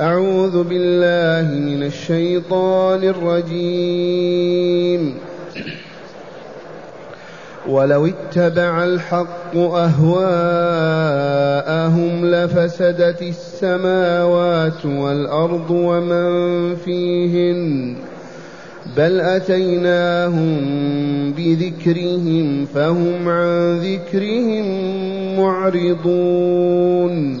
أعوذ بالله من الشيطان الرجيم. ولو اتبع الحق أهواءهم لفسدت السماوات والأرض ومن فيهن بل أتيناهم بذكرهم فهم عن ذكرهم معرضون.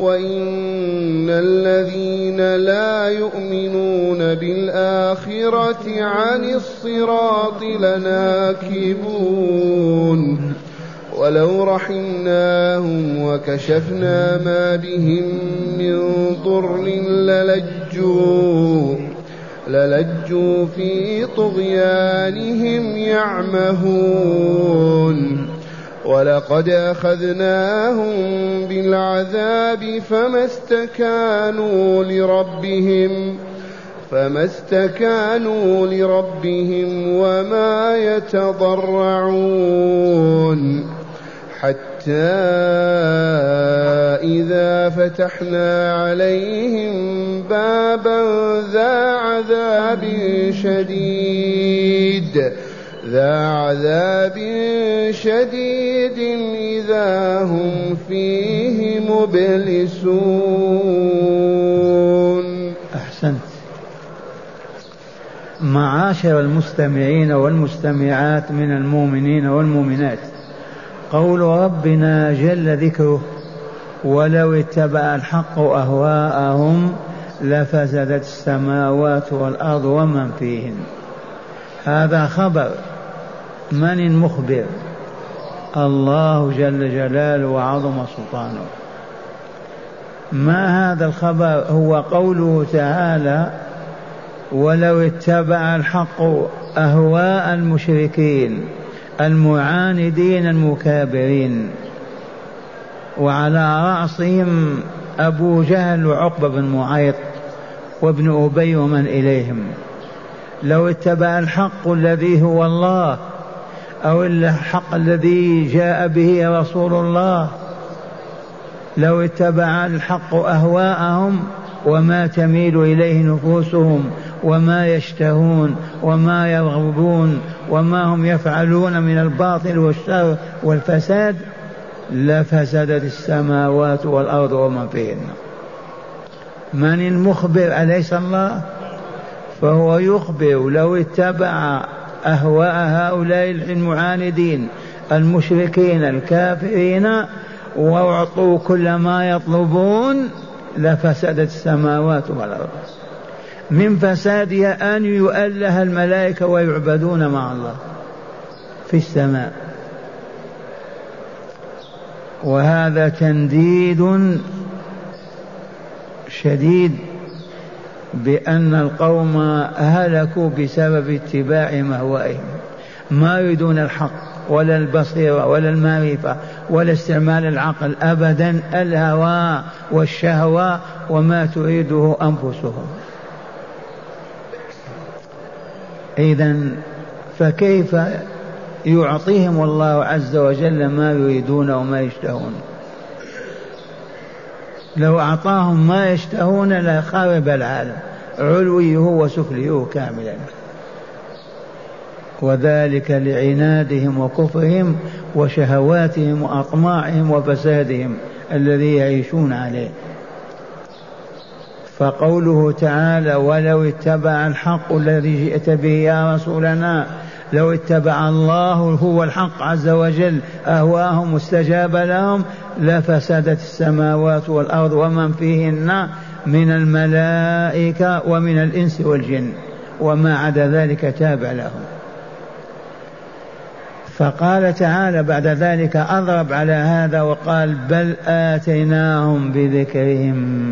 وإن الذين لا يؤمنون بالآخرة عن الصراط لناكبون ولو رحمناهم وكشفنا ما بهم من ضر للجوا للجوا في طغيانهم يعمهون ولقد أخذناهم بالعذاب فما استكانوا لربهم فما استكانوا لربهم وما يتضرعون. حتى إذا فتحنا عليهم بابا ذا عذاب شديد. ذا عذاب شديد إذا هم فيه مبلسون. أحسنت. معاشر المستمعين والمستمعات من المؤمنين والمؤمنات قول ربنا جل ذكره ولو اتبع الحق أهواءهم لفسدت السماوات والأرض ومن فيهن. هذا خبر من المخبر الله جل جلاله وعظم سلطانه. ما هذا الخبر؟ هو قوله تعالى ولو اتبع الحق أهواء المشركين المعاندين المكابرين وعلى رأسهم أبو جهل وعقبة بن معيط وابن أبي ومن إليهم. لو اتبع الحق الذي هو الله أو الحق الذي جاء به رسول الله. لو اتبع الحق أهواءهم وما تميل إليه نفوسهم وما يشتهون وما يرغبون وما هم يفعلون من الباطل والشر والفساد لفسدت السماوات والأرض ومن فيهن. من المخبر أليس الله؟ فهو يخبر. لو اتبع أهواء هؤلاء المعاندين المشركين الكافرين وأعطوا كل ما يطلبون لفسدت السماوات والأرض. من فسادها أن يؤله الملائكة ويعبدون مع الله في السماء. وهذا تنديد شديد بأن القوم هلكوا بسبب اتباع مهوائهم ما يريدون الحق ولا البصيرة ولا المعرفة ولا استعمال العقل أبدا. الهوى والشهوة وما تريده أنفسهم. إذا فكيف يعطيهم الله عز وجل ما يريدون وما يشتهون؟ لو أعطاهم ما يشتهون لخرب العالم علويه وسفليه كاملا. وذلك لعنادهم وكفرهم وشهواتهم وأطماعهم وفسادهم الذي يعيشون عليه. فقوله تعالى ولو اتبع الحق الذي جئت به يا رسولنا لو اتبع الله هو الحق عز وجل أهواهم واستجاب لهم لفسدت السماوات والأرض ومن فيهن من الملائكة ومن الإنس والجن وما عدا ذلك تابع لهم. فقال تعالى بعد ذلك أضرب على هذا وقال بل آتيناهم بذكرهم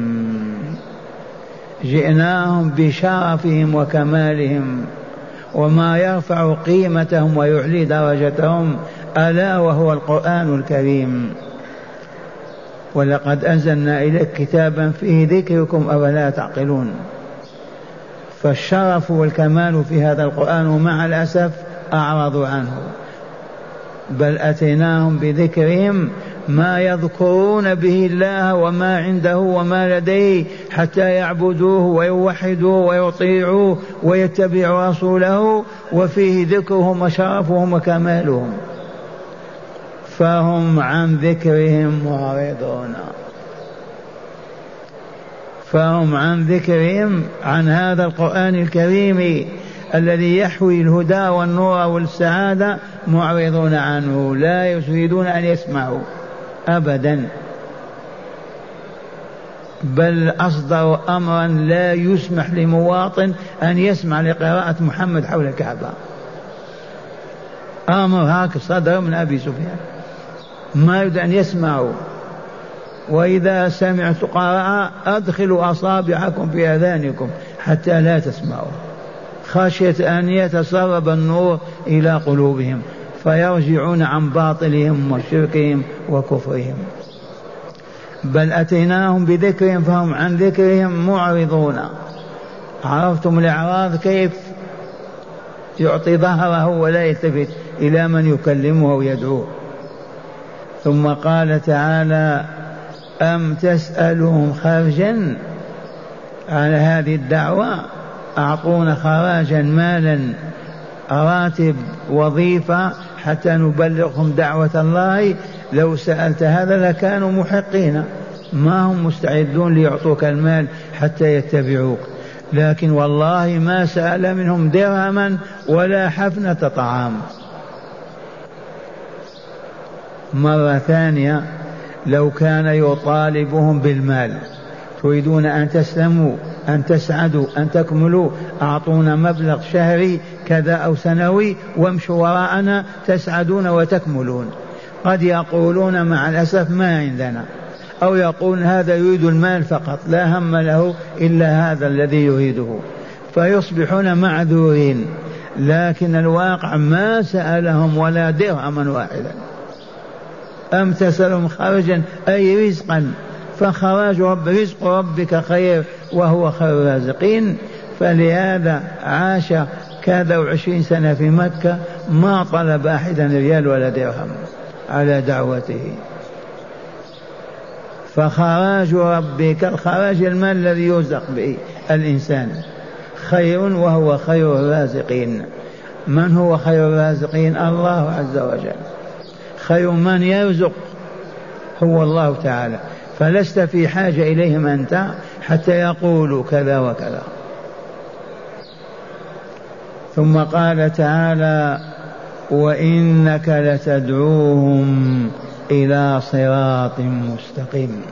جئناهم بشرفهم وكمالهم. وما يرفع قيمتهم ويعلي درجتهم ألا وهو القرآن الكريم. ولقد أنزلنا إليك كتابا فيه ذكركم أفلا تعقلون. فالشرف والكمال في هذا القرآن ومع الأسف أعرضوا عنه. بل أتيناهم بذكرهم ما يذكرون به الله وما عنده وما لديه حتى يعبدوه ويوحدوه ويطيعوه ويتبعوا رسوله وفيه ذكرهم وشرفهم وكمالهم. فهم عن ذكرهم معرضون. فهم عن ذكرهم عن هذا القرآن الكريم الذي يحوي الهدى والنور والسعادة معرضون عنه. لا يريدون أن يسمعوا. أبدا. بل أصدروا أمرا لا يسمح لمواطن أن يسمع لقراءة محمد حول الكعبة. أمر هاك صدر من أبي سفيان. ما يريد أن يسمعوا. وإذا سمعت قراءة أدخلوا أصابعكم في آذانكم حتى لا تسمعوا. خشية أن يتسرب النور إلى قلوبهم. فيرجعون عن باطلهم وشركهم وكفرهم. بل أتيناهم بذكرهم فهم عن ذكرهم معرضون. عرفتم الإعراض كيف يعطي ظهره ولا يلتفت إلى من يكلمه ويدعوه ثم قال تعالى أم تسألهم خرجا؟ على هذه الدعوة أعطونا خراجا مالا راتب وظيفة حتى نبلغهم دعوة الله. لو سألت هذا لكانوا محقين. ما هم مستعدون ليعطوك المال حتى يتبعوك. لكن والله ما سأل منهم درهما ولا حفنة طعام. مرة ثانية لو كان يطالبهم بالمال تريدون أن تسلموا أن تسعدوا أن تكملوا أعطونا مبلغ شهري كذا أو سنوي وامشوا وراءنا تسعدون وتكملون. قد يقولون مع الأسف ما عندنا. أو يقول هذا يريد المال فقط لا هم له إلا هذا الذي يريده. فيصبحون معذورين. لكن الواقع ما سألهم ولا درهما واحدا. أم تسألهم خرجا أي رزقا؟ فخراج رب رزق ربك خير وهو خير الرازقين. فلهذا عاش كذا وعشرين سنة في مكة ما طلب أحدا ريال ولا درهم على دعوته. فخراج ربك الخراج المال الذي يرزق به الإنسان خير وهو خير الرازقين. من هو خير الرازقين؟ الله عز وجل. خير من يرزق هو الله تعالى. فلست في حاجة إليهم أنت حتى يقولوا كذا وكذا. ثم قال تعالى وإنك لتدعوهم إلى صراط مستقيم.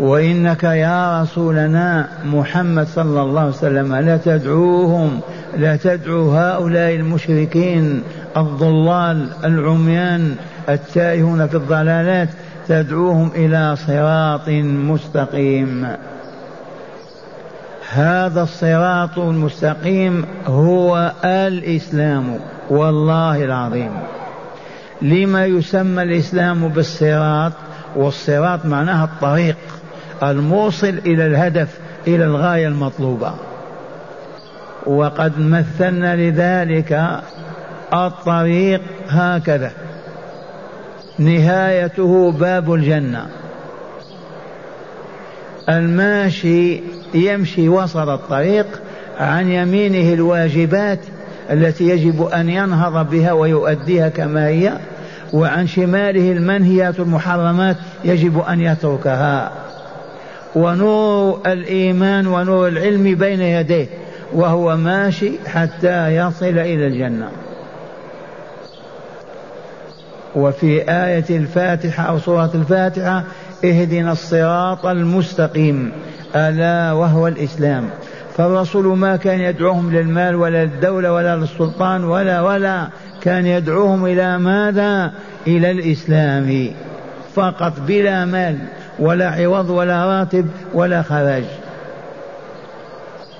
وإنك يا رسولنا محمد صلى الله عليه وسلم لتدعوهم لتدعو هؤلاء المشركين الضلال العميان التائهون في الضلالات تدعوهم إلى صراط مستقيم. هذا الصراط المستقيم هو الإسلام والله العظيم. لما يسمى الإسلام بالصراط والصراط معناها الطريق الموصل إلى الهدف إلى الغاية المطلوبة. وقد مثلنا لذلك الطريق هكذا. نهايته باب الجنة. الماشي يمشي وسط الطريق عن يمينه الواجبات التي يجب أن ينهض بها ويؤديها كما هي وعن شماله المنهيات المحرمات يجب أن يتركها. ونور الإيمان ونور العلم بين يديه وهو ماشي حتى يصل إلى الجنة. وفي آية الفاتحة أو سورة الفاتحة اهدنا الصراط المستقيم. ألا وهو الإسلام. فالرسول ما كان يدعوهم للمال ولا للدولة ولا للسلطان ولا ولا كان يدعوهم إلى ماذا؟ إلى الإسلام. فقط بلا مال ولا عوض ولا راتب ولا خراج.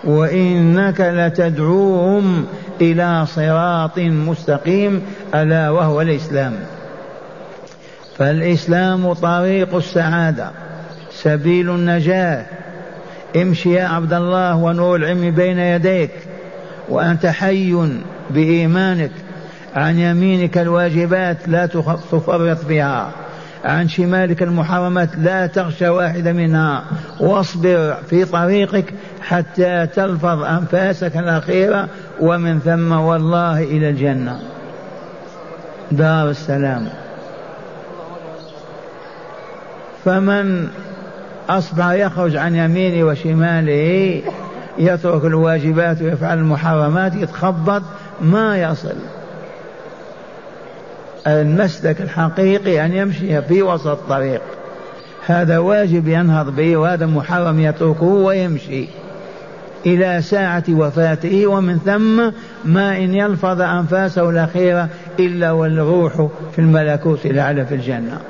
وإنك لتدعوهم إلى صراط مستقيم ألا وهو الإسلام. فالإسلام طريق السعادة سبيل النجاة. امشي يا عبد الله ونور العلم بين يديك وأنت حي بإيمانك عن يمينك الواجبات لا تفرط بها عن شمالك المحرمات لا تغشى واحدة منها واصبر في طريقك حتى تلفظ أنفاسك الأخيرة ومن ثم والله إلى الجنة. دار السلام. فمن أصبح يخرج عن يمينه وشماله يترك الواجبات ويفعل المحرمات يتخبط ما يصل. المسلك الحقيقي أن يمشي في وسط الطريق. هذا واجب ينهض به وهذا محرم يتركه ويمشي. إلى ساعة وفاته ومن ثم ما إن يلفظ أنفاسه الأخيرة إلا والروح في الملكوت الأعلى في الجنة.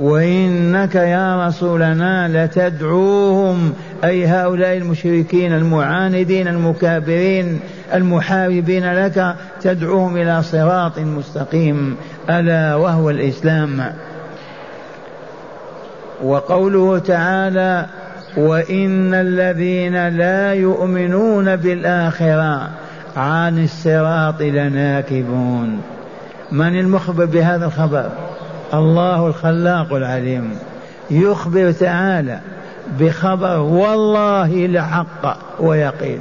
وإنك يا رسولنا لتدعوهم أي هؤلاء المشركين المعاندين المكابرين المحاربين لك تدعوهم إلى صراط مستقيم ألا وهو الإسلام. وقوله تعالى وإن الذين لا يؤمنون بالآخرة عن الصراط لناكبون. من المخبر بهذا الخبر؟ الله الخلاق العليم يخبر تعالى بخبر والله لحق ويقين.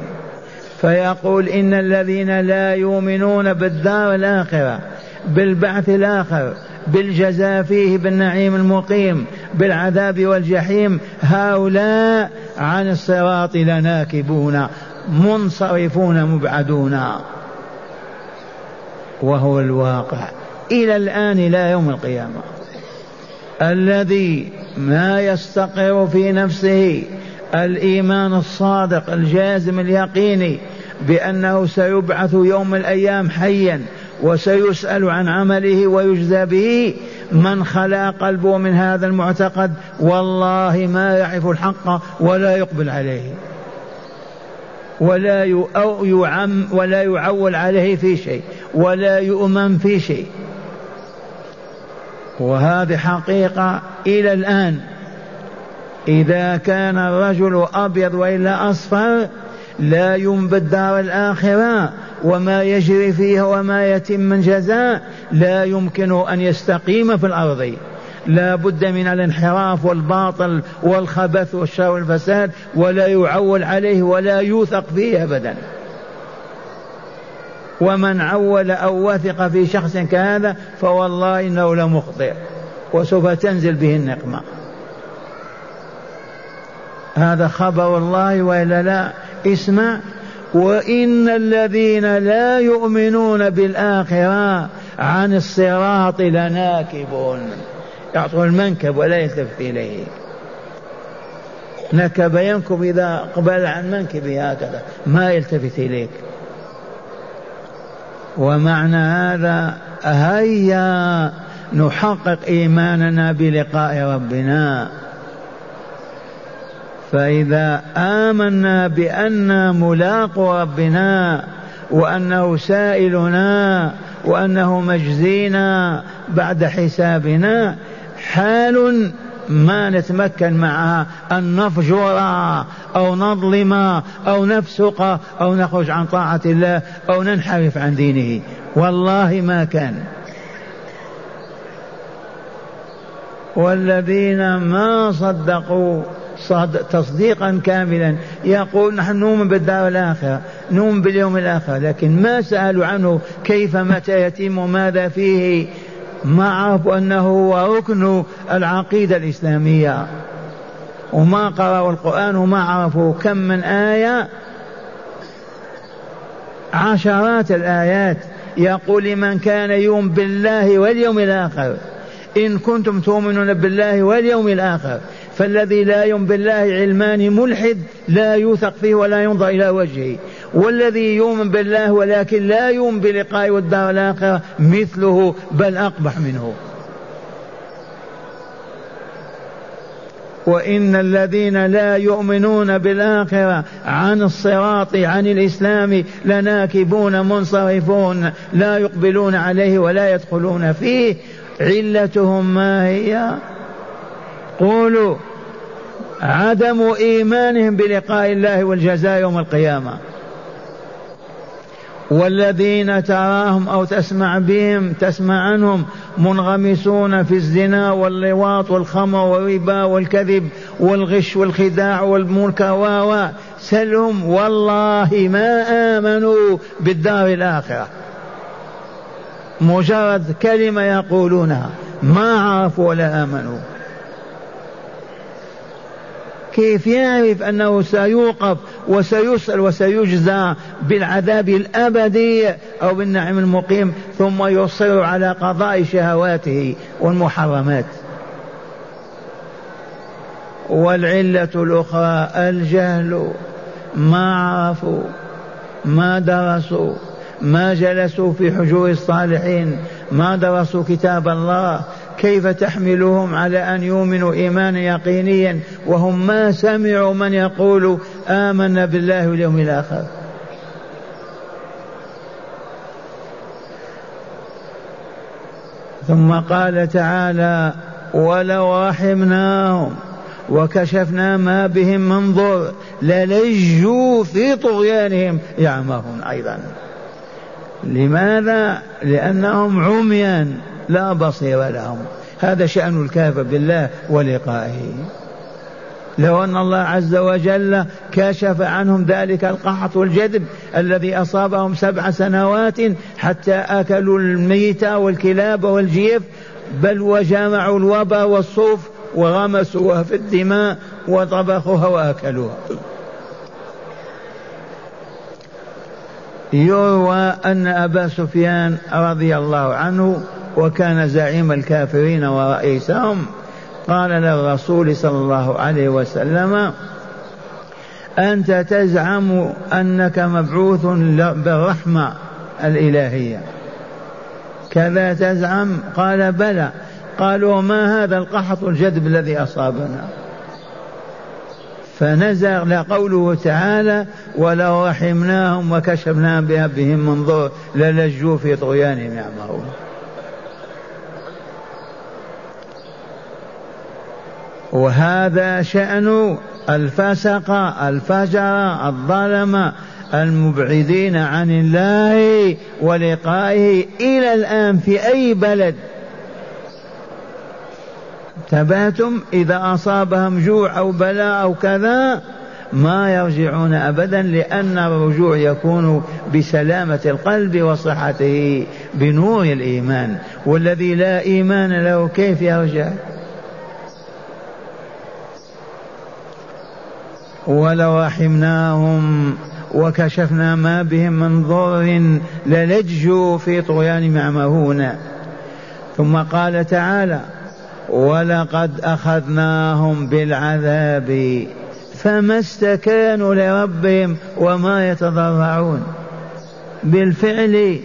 فيقول إن الذين لا يؤمنون بالدار الآخرة بالبعث الآخر بالجزاء فيه بالنعيم المقيم بالعذاب والجحيم هؤلاء عن الصراط لناكبون منصرفون مبعدون. وهو الواقع. إلى الآن إلى يوم القيامة. الذي ما يستقر في نفسه الإيمان الصادق الجازم اليقيني بأنه سيبعث يوم الأيام حيا وسيسأل عن عمله ويجزى به من خلا قلبه من هذا المعتقد والله ما يعرف الحق ولا يقبل عليه. ولا يعم ولا يعول عليه في شيء ولا يؤمن في شيء. وهذه حقيقة إلى الآن. إذا كان الرجل أبيض وإلا أصفر لا ينبت دار الآخرة وما يجري فيها وما يتم من جزاء لا يمكن أن يستقيم في الأرض. لا بد من الانحراف والباطل والخبث والشر والفساد ولا يعول عليه ولا يوثق فيه أبدا. ومن عول أو وثق في شخص كهذا فوالله إنه لمخطئ. وسوف تنزل به النقمة. هذا خبر الله وإلا لا اسمع وإن الذين لا يؤمنون بالآخرة عن الصراط لناكبون. يعطوا المنكب ولا يلتفت إليه. نكب ينكب إذا أقبل عن منكبه هكذا. ما يلتفت إليك. ومعنى هذا هيا نحقق إيماننا بلقاء ربنا. فإذا آمنا بأن ملاق ربنا وأنه سائلنا وأنه مجزينا بعد حسابنا حال ما نتمكن معها أن نفجر أو نظلم أو نفسق أو نخرج عن طاعة الله أو ننحرف عن دينه. والله ما كان. والذين ما صدقوا صد تصديقا كاملا يقول نحن نؤمن بالدار الآخرة نؤمن باليوم الآخر لكن ما سألوا عنه كيف متى يتم وماذا فيه. ما عرفوا أنه هو ركن العقيدة الإسلامية. وما قرأوا القرآن وما عرفوا كم من آية. عشرات الآيات. يقول لمن كان يؤمن بالله واليوم الآخر. إن كنتم تؤمنون بالله واليوم الآخر. فالذي لا يؤمن بالله علمان ملحد لا يوثق فيه ولا ينظر إلى وجهه. والذي يؤمن بالله ولكن لا يؤمن بلقاء والدار الآخرة مثله بل أقبح منه. وإن الذين لا يؤمنون بالآخرة عن الصراط عن الإسلام لناكبون منصرفون لا يقبلون عليه ولا يدخلون فيه. علتهم ما هي؟ قولوا عدم إيمانهم بلقاء الله والجزاء يوم القيامة. والذين تراهم أو تسمع بهم تسمع عنهم منغمسون في الزنا واللواط والخمر والربا والكذب والغش والخداع والمنكر و. سلهم والله ما آمنوا بالدار الآخرة. مجرد كلمة يقولونها ما عرفوا ولا آمنوا. كيف يعرف أنه سيوقف وسيسأل وسيجزى بالعذاب الأبدي أو بالنعم المقيم ثم يصر على قضاء شهواته والمحرمات. والعلة الأخرى الجهل ما عرفوا ما درسوا ما جلسوا في حجور الصالحين ما درسوا كتاب الله كيف تحملهم على أن يؤمنوا إيمانا يقينيا وهم ما سمعوا من يقول آمنا بالله واليوم الآخر. ثم قال تعالى ولو رحمناهم وكشفنا ما بهم من ضر للجوا في طغيانهم يعمهون أيضا. لماذا؟ لأنهم عميان. لا بصير لهم. هذا شأن الكافر بالله ولقائه. لو أن الله عز وجل كشف عنهم ذلك القحط والجذب الذي أصابهم سبع سنوات حتى أكلوا الميت والكلاب والجيف بل وجامعوا الوبا والصوف وغمسوها في الدماء وطبخوها وأكلوها. يروى أن أبا سفيان رضي الله عنه وكان زعيم الكافرين ورئيسهم قال للرسول صلى الله عليه وسلم أنت تزعم أنك مبعوث بالرحمة الإلهية. كذا تزعم؟ قال بلى. قالوا ما هذا القحط الجذب الذي أصابنا؟ فنزل قوله تعالى ولو رحمناهم وكشفنا بهم من ضر للجوا في طغيانهم يعمهون. وهذا شأن الفسق الفجر الظلم المبعدين عن الله ولقائه إلى الآن في أي بلد. تباتم إذا أصابهم جوع أو بلاء أو كذا ما يرجعون أبدا لأن الرجوع يكون بسلامة القلب وصحته بنور الإيمان. والذي لا إيمان له كيف يرجع؟ ولو رحمناهم وكشفنا ما بهم من ضر للجوا في طغيان معمهون. ثم قال تعالى ولقد أخذناهم بالعذاب فما استكانوا لربهم وما يتضرعون. بالفعل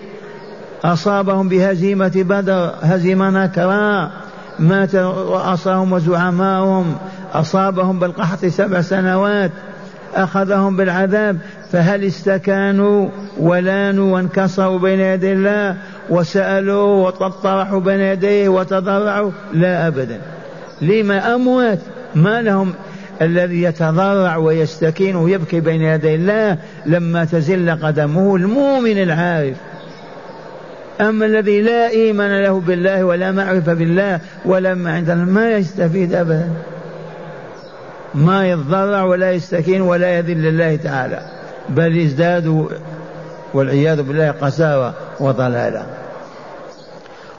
أصابهم بهزيمة بدر هزيمة نكرا مات رؤساهم وزعماؤهم أصابهم بالقحط سبع سنوات أخذهم بالعذاب فهل استكانوا ولانوا وانكسروا بين يدي الله وسألوا وطرحوا بين يديه وتضرعوا؟ لا أبدا. لما أموات ما لهم الذي يتضرع ويستكين ويبكي بين يدي الله لما تزل قدمه المؤمن العارف. أما الذي لا إيمان له بالله ولا معرفة بالله ولا ما عند ما يستفيد أبدا. ما يتضرع ولا يستكين ولا يذل لله تعالى بل يزداد والعياذ بالله قساوة وضلالة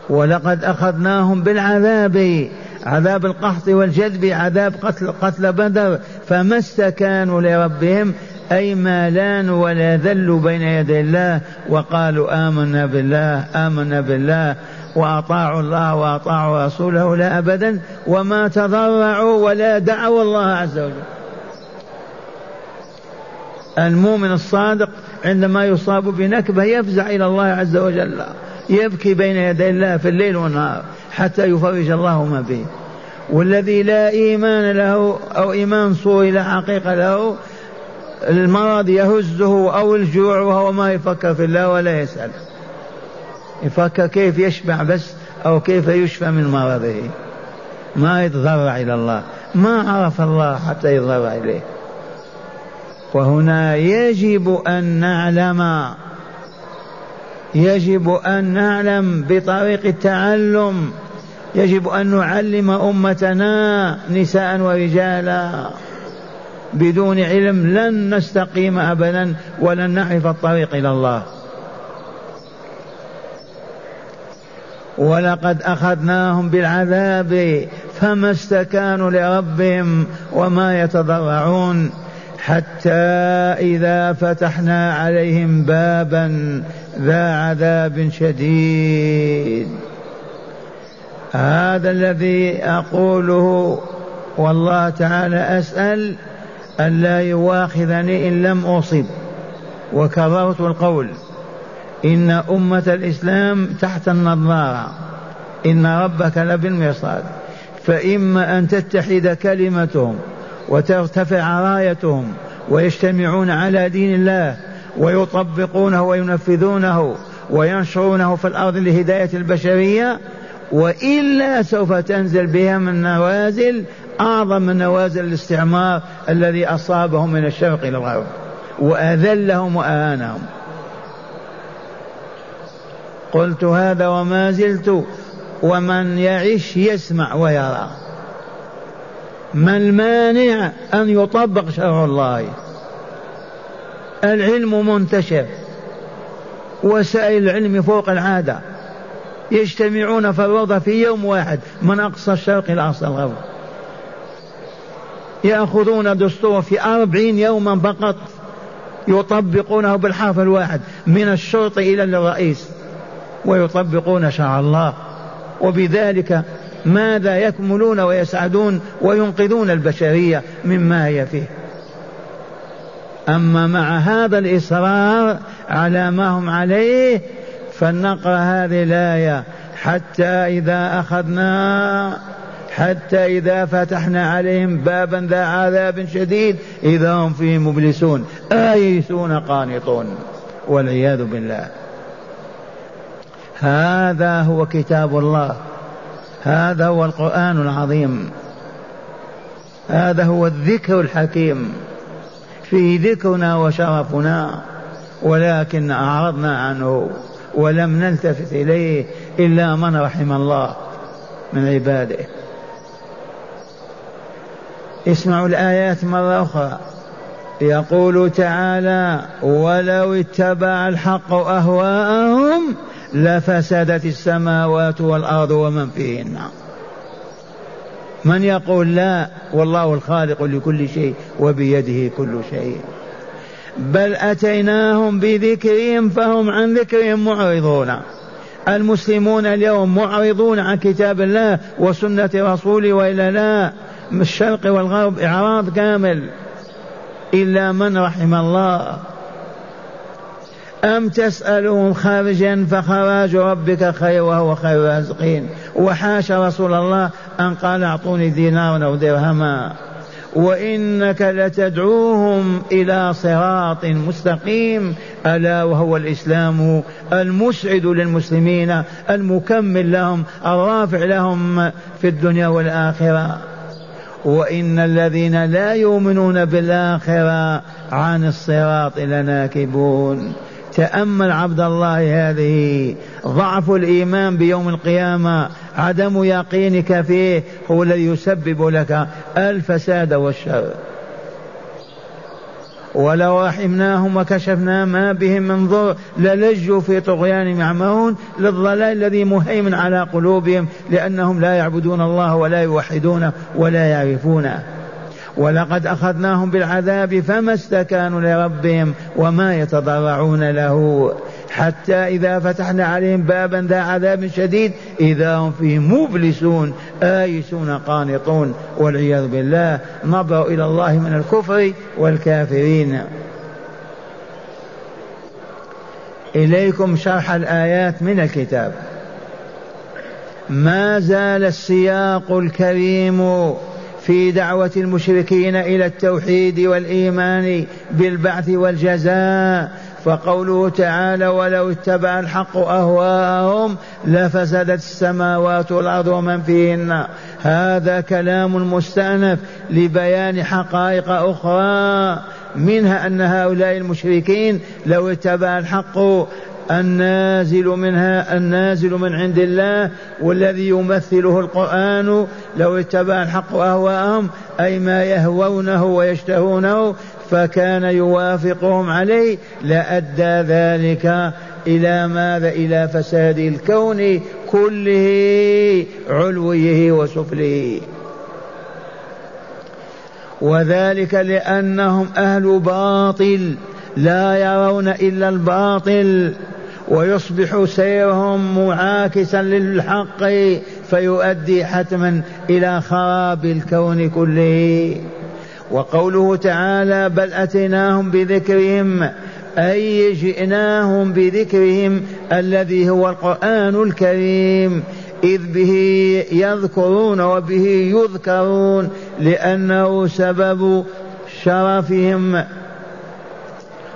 ولقد أخذناهم بالعذاب عذاب القحط والجذب عذاب قتل, قتل بدر فما استكانوا لربهم أي ما لانوا ولا ذلوا بين يدي الله وقالوا آمنا بالله آمنا بالله. وأطاعوا الله وأطاعوا رسوله لا أبدا وما تضرعوا ولا دعوا الله عز وجل. المؤمن الصادق عندما يصاب بنكبة يفزع إلى الله عز وجل يبكي بين يدي الله في الليل والنهار حتى يفرج الله ما به والذي لا إيمان له أو إيمان صوري لا حقيقة له المرض يهزه أو الجوع وهو ما يفكر في الله ولا يسأل يفكر كيف يشبع بس أو كيف يشفى من مرضه. ما يتضرع إلى الله. ما عرف الله حتى يتضرع إليه. وهنا يجب أن نعلم. يجب أن نعلم بطريق التعلم. يجب أن نعلم أمتنا نساء ورجالا. بدون علم لن نستقيم أبدا ولن نعرف الطريق إلى الله. ولقد أخذناهم بالعذاب فما استكانوا لربهم وما يتضرعون حتى إذا فتحنا عليهم بابا ذا عذاب شديد. هذا الذي أقوله والله تعالى أسأل أن لا يواخذني إن لم أصب. وكررت القول. إن أمة الإسلام تحت النظارة. إن ربك لبالمرصاد. فإما أن تتحد كلمتهم وترتفع رايتهم ويجتمعون على دين الله ويطبقونه وينفذونه وينشرونه في الأرض لهداية البشرية وإلا سوف تنزل بهم النوازل أعظم من نوازل الاستعمار الذي أصابهم من الشرق إلى الغرب وأذلهم وأهانهم قلت هذا وما زلت ومن يعش يسمع ويرى. ما المانع أن يطبق شرع الله؟ العلم منتشر وسائل العلم فوق العادة. يجتمعون في الروضة في يوم واحد من أقصى الشرق إلى أقصى الغرب. يأخذون دستور في أربعين يوما فقط يطبقونه بالحرف الواحد من الشرط إلى الرئيس. ويطبقون شرع الله. وبذلك ماذا يكملون ويسعدون وينقذون البشرية مما هي فيه. أما مع هذا الإصرار على ما هم عليه فلنقرأ هذه الآية. حتى إذا أخذنا حتى إذا فتحنا عليهم بابا ذا عذاب شديد إذا هم فيه مبلسون آيسون قانطون والعياذ بالله. هذا هو كتاب الله. هذا هو القرآن العظيم. هذا هو الذكر الحكيم. فيه ذكرنا وشرفنا ولكن أعرضنا عنه ولم نلتفت إليه إلا من رحم الله من عباده. اسمعوا الآيات مرة أخرى. يقول تعالى ولو اتبع الحق أهواءهم لفسدت السماوات والأرض ومن فيهن. من يقول لا والله الخالق لكل شيء وبيده كل شيء. بل أتيناهم بذكرهم فهم عن ذكرهم معرضون. المسلمون اليوم معرضون عن كتاب الله وسنة رسوله وإلا لا. الشرق والغرب إعراض كامل. إلا من رحم الله. أم تسألهم خارجا فخراج ربك خير وهو خير الرازقين. وحاش رسول الله أن قال أعطوني دينارا أو درهما. وإنك لتدعوهم إلى صراط مستقيم. ألا وهو الإسلام المسعد للمسلمين المكمل لهم الرافع لهم في الدنيا والآخرة. وإن الذين لا يؤمنون بالآخرة عن الصراط لناكبون. تأمل عبد الله هذه. ضعف الإيمان بيوم القيامة عدم يقينك فيه هو الذي يسبب لك الفساد والشر. ولو رحمناهم وكشفنا ما بهم من ضر للجوا في طغيان يعمهون للضلال الذي مهيمن على قلوبهم لأنهم لا يعبدون الله ولا يوحدونه ولا يعرفونه. ولقد أخذناهم بالعذاب فما استكانوا لربهم وما يتضرعون له. حتى إذا فتحنا عليهم بابا ذا عذاب شديد إذا هم فيه مبلسون آيسون قانطون والعياذ بالله نظروا إلى الله من الكفر والكافرين. إليكم شرح الآيات من الكتاب. ما زال السياق الكريم في دعوة المشركين إلى التوحيد والإيمان بالبعث والجزاء. فقوله تعالى ولو اتبع الحق أهواءهم لفسدت السماوات والأرض ومن فيهن هذا كلام مستأنف لبيان حقائق أخرى منها أن هؤلاء المشركين لو اتبع الحق النازل منها النازل من عند الله والذي يمثله القرآن لو اتبع الحق أهواءهم أي ما يهوونه ويشتهونه فكان يوافقهم عليه لأدى ذلك إلى ماذا؟ إلى فساد الكون كله علويه وسفله. وذلك لأنهم أهل باطل لا يرون إلا الباطل. ويصبح سيرهم معاكسا للحق فيؤدي حتما إلى خراب الكون كله. وقوله تعالى بل أتيناهم بذكرهم أي جئناهم بذكرهم الذي هو القرآن الكريم. إذ به يذكرون وبه يذكرون لأنه سبب شرفهم.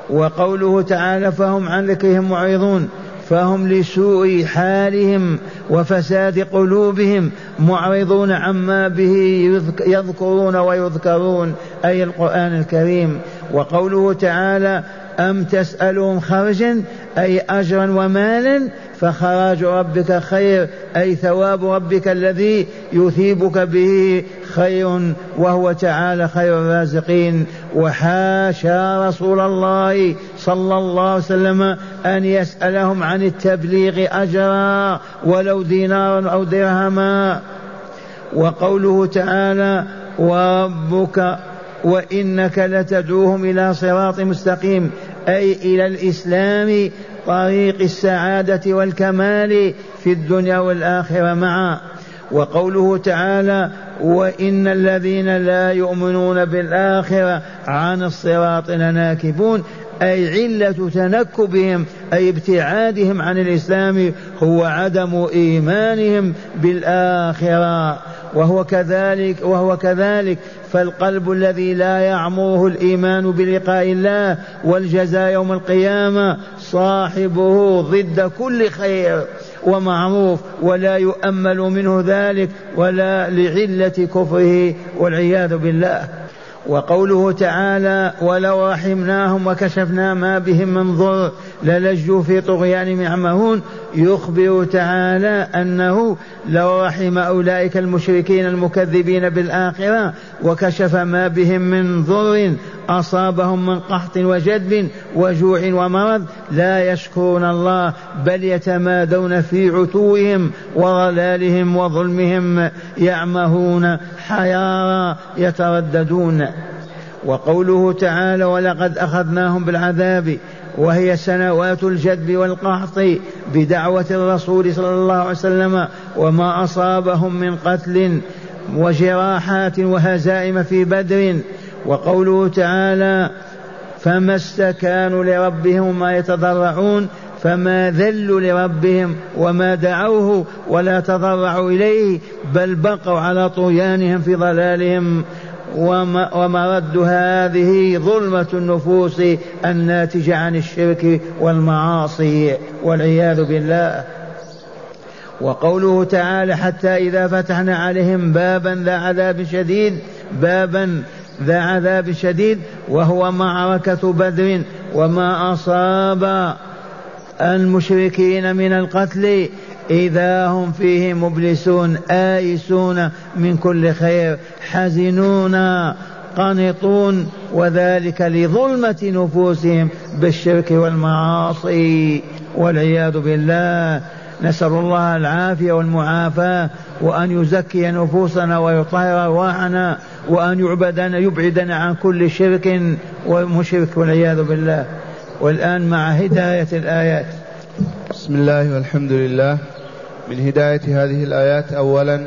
وقوله تعالى فهم عن ذكرهم معرضون فهم لسوء حالهم وفساد قلوبهم معرضون عما به يذكرون ويذكرون أي القرآن الكريم. وقوله تعالى أم تسألهم خرجا أي أجرا ومالا فخراج ربك خير أي ثواب ربك الذي يثيبك به خير وهو تعالى خير الرازقين. وحاشا رسول الله صلى الله عليه وسلم أن يسألهم عن التبليغ أجرا ولو دينارا أو درهما. وقوله تعالى وربك وإنك لتدعوهم إلى صراط مستقيم أي إلى الإسلام طريق السعادة والكمال في الدنيا والآخرة معا. وقوله تعالى وإن الذين لا يؤمنون بالآخرة عن الصراط لناكبون أي علة تنكبهم أي ابتعادهم عن الإسلام هو عدم إيمانهم بالآخرة. وهو كذلك وهو كذلك. فالقلب الذي لا يعمره الإيمان بلقاء الله والجزاء يوم القيامة صاحبه ضد كل خير ومعروف ولا يؤمل منه ذلك ولا لعلة كفره والعياذ بالله. وقوله تعالى ولو رحمناهم وكشفنا ما بهم من ضر للجوا في طغيان يعمهون يخبر تعالى أنه لو رحم أولئك المشركين المكذبين بالآخرة وكشف ما بهم من ضر أصابهم من قحط وجدب وجوع ومرض. لا يشكرون الله بل يتمادون في عتوهم وضلالهم وظلمهم يعمهون حيارى يترددون. وقوله تعالى ولقد أخذناهم بالعذاب وهي سنوات الجدب والقحط بدعوة الرسول صلى الله عليه وسلم وما أصابهم من قتل وجراحات وهزائم في بدر. وقوله تعالى فما استكانوا لربهم ما يتضرعون فما ذلوا لربهم وما دعوه ولا تضرعوا إليه بل بقوا على طغيانهم في ضلالهم. ومرد هذه ظلمة النفوس الناتجة عن الشرك والمعاصي والعياذ بالله. وقوله تعالى حتى إذا فتحنا عليهم بابا ذا عذاب شديد بابا ذا عذاب شديد وهو معركة بدر وما أصاب المشركين من القتل إذا هم فيه مبلسون آيسون من كل خير حزنون قانطون وذلك لظلمة نفوسهم بالشرك والمعاصي والعياذ بالله. نسأل الله العافية والمعافاة وأن يزكي نفوسنا ويطهر أرواحنا وأن يعبدنا يبعدنا عن كل شرك ومشرك والعياذ بالله. والآن مع هداية الآيات. بسم الله والحمد لله. من هداية هذه الآيات أولا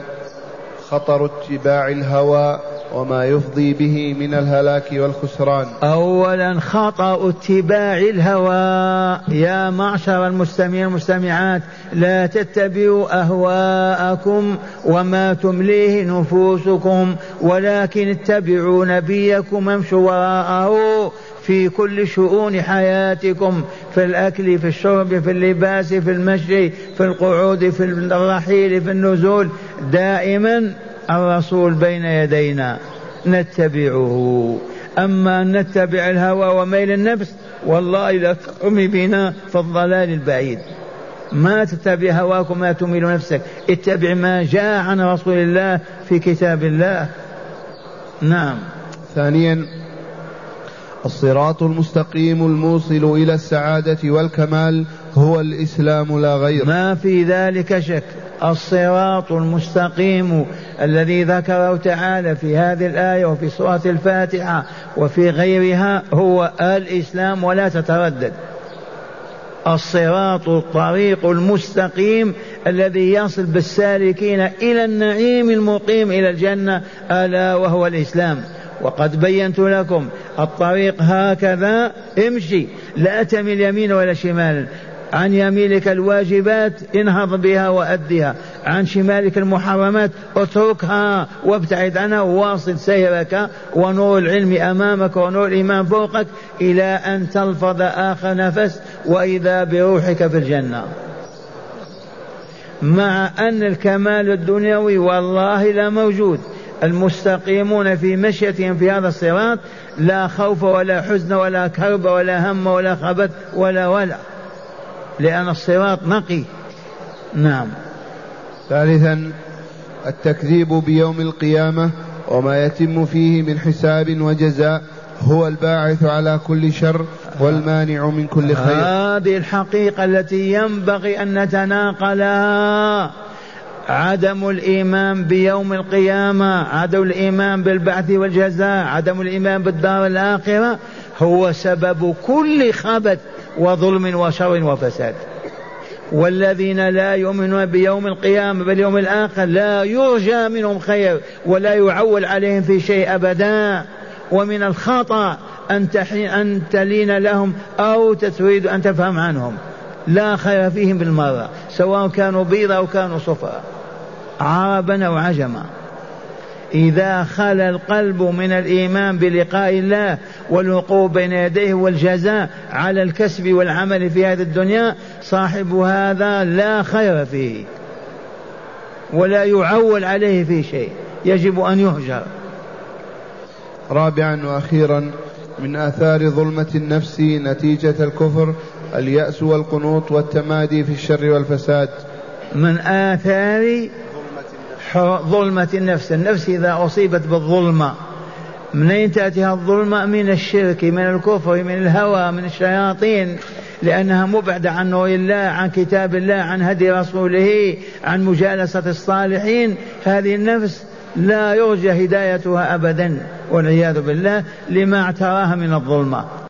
خطر اتباع الهوى وما يفضي به من الهلاك والخسران. أولا خطأ اتباع الهوى. يا معشر المستمعين والمستمعات لا تتبعوا أهواءكم وما تمليه نفوسكم ولكن اتبعوا نبيكم امشوا وراءه. في كل شؤون حياتكم في الأكل في الشرب في اللباس في المشي في القعود في الرحيل في النزول. دائما الرسول بين يدينا نتبعه. أما أن نتبع الهوى وميل النفس والله ترمي بنا في الضلال البعيد. ما تتبع هواك وما تميل نفسك. اتبع ما جاء عن رسول الله في كتاب الله. نعم. ثانيا الصراط المستقيم الموصل إلى السعادة والكمال هو الإسلام لا غير. ما في ذلك شك. الصراط المستقيم الذي ذكره تعالى في هذه الآية وفي سورة الفاتحة وفي غيرها هو الإسلام ولا تتردد. الصراط الطريق المستقيم الذي يصل بالسالكين إلى النعيم المقيم إلى الجنة ألا وهو الإسلام. وقد بينت لكم الطريق هكذا امشي. لا تمل يمين ولا شمال. عن يمينك الواجبات انهض بها وأدها. عن شمالك المحرمات اتركها وابتعد عنها وواصل سيرك ونور العلم أمامك ونور الإيمان فوقك إلى أن تلفظ آخر نفس وإذا بروحك في الجنة. مع أن الكمال الدنيوي والله لا موجود. المستقيمون في مشيتهم في هذا الصراط لا خوف ولا حزن ولا كرب ولا هم ولا خبث ولا ولا. لأن الصراط نقي. نعم. ثالثا التكذيب بيوم القيامة وما يتم فيه من حساب وجزاء هو الباعث على كل شر والمانع من كل خير. هذه الحقيقة التي ينبغي أن نتناقلها. عدم الإيمان بيوم القيامة عدم الإيمان بالبعث والجزاء عدم الإيمان بالدار الآخرة هو سبب كل خبث وظلم وشر وفساد. والذين لا يؤمنون بيوم القيامة باليوم الآخر لا يرجى منهم خير ولا يعول عليهم في شيء أبدا. ومن الخطأ أن أن تلين لهم أو تريد أن تفهم عنهم. لا خير فيهم بالمرة سواء كانوا بيضا أو كانوا صفرا عربا أو عجما إذا خلا القلب من الإيمان بلقاء الله والوقوف بين يديه والجزاء على الكسب والعمل في هذه الدنيا صاحب هذا لا خير فيه ولا يعول عليه في شيء يجب أن يهجر. رابعا وأخيرا من آثار ظلمة النفس نتيجة الكفر اليأس والقنوط والتمادي في الشر والفساد. من آثار ظلمة النفس. النفس إذا أصيبت بالظلمة منين تأتيها الظلمة؟ من الشرك من الكفر من الهوى من الشياطين لأنها مبعدة عن نور الله عن كتاب الله عن هدي رسوله عن مجالسة الصالحين. هذه النفس لا يرجى هدايتها أبدا والعياذ بالله لما اعتراها من الظلمة.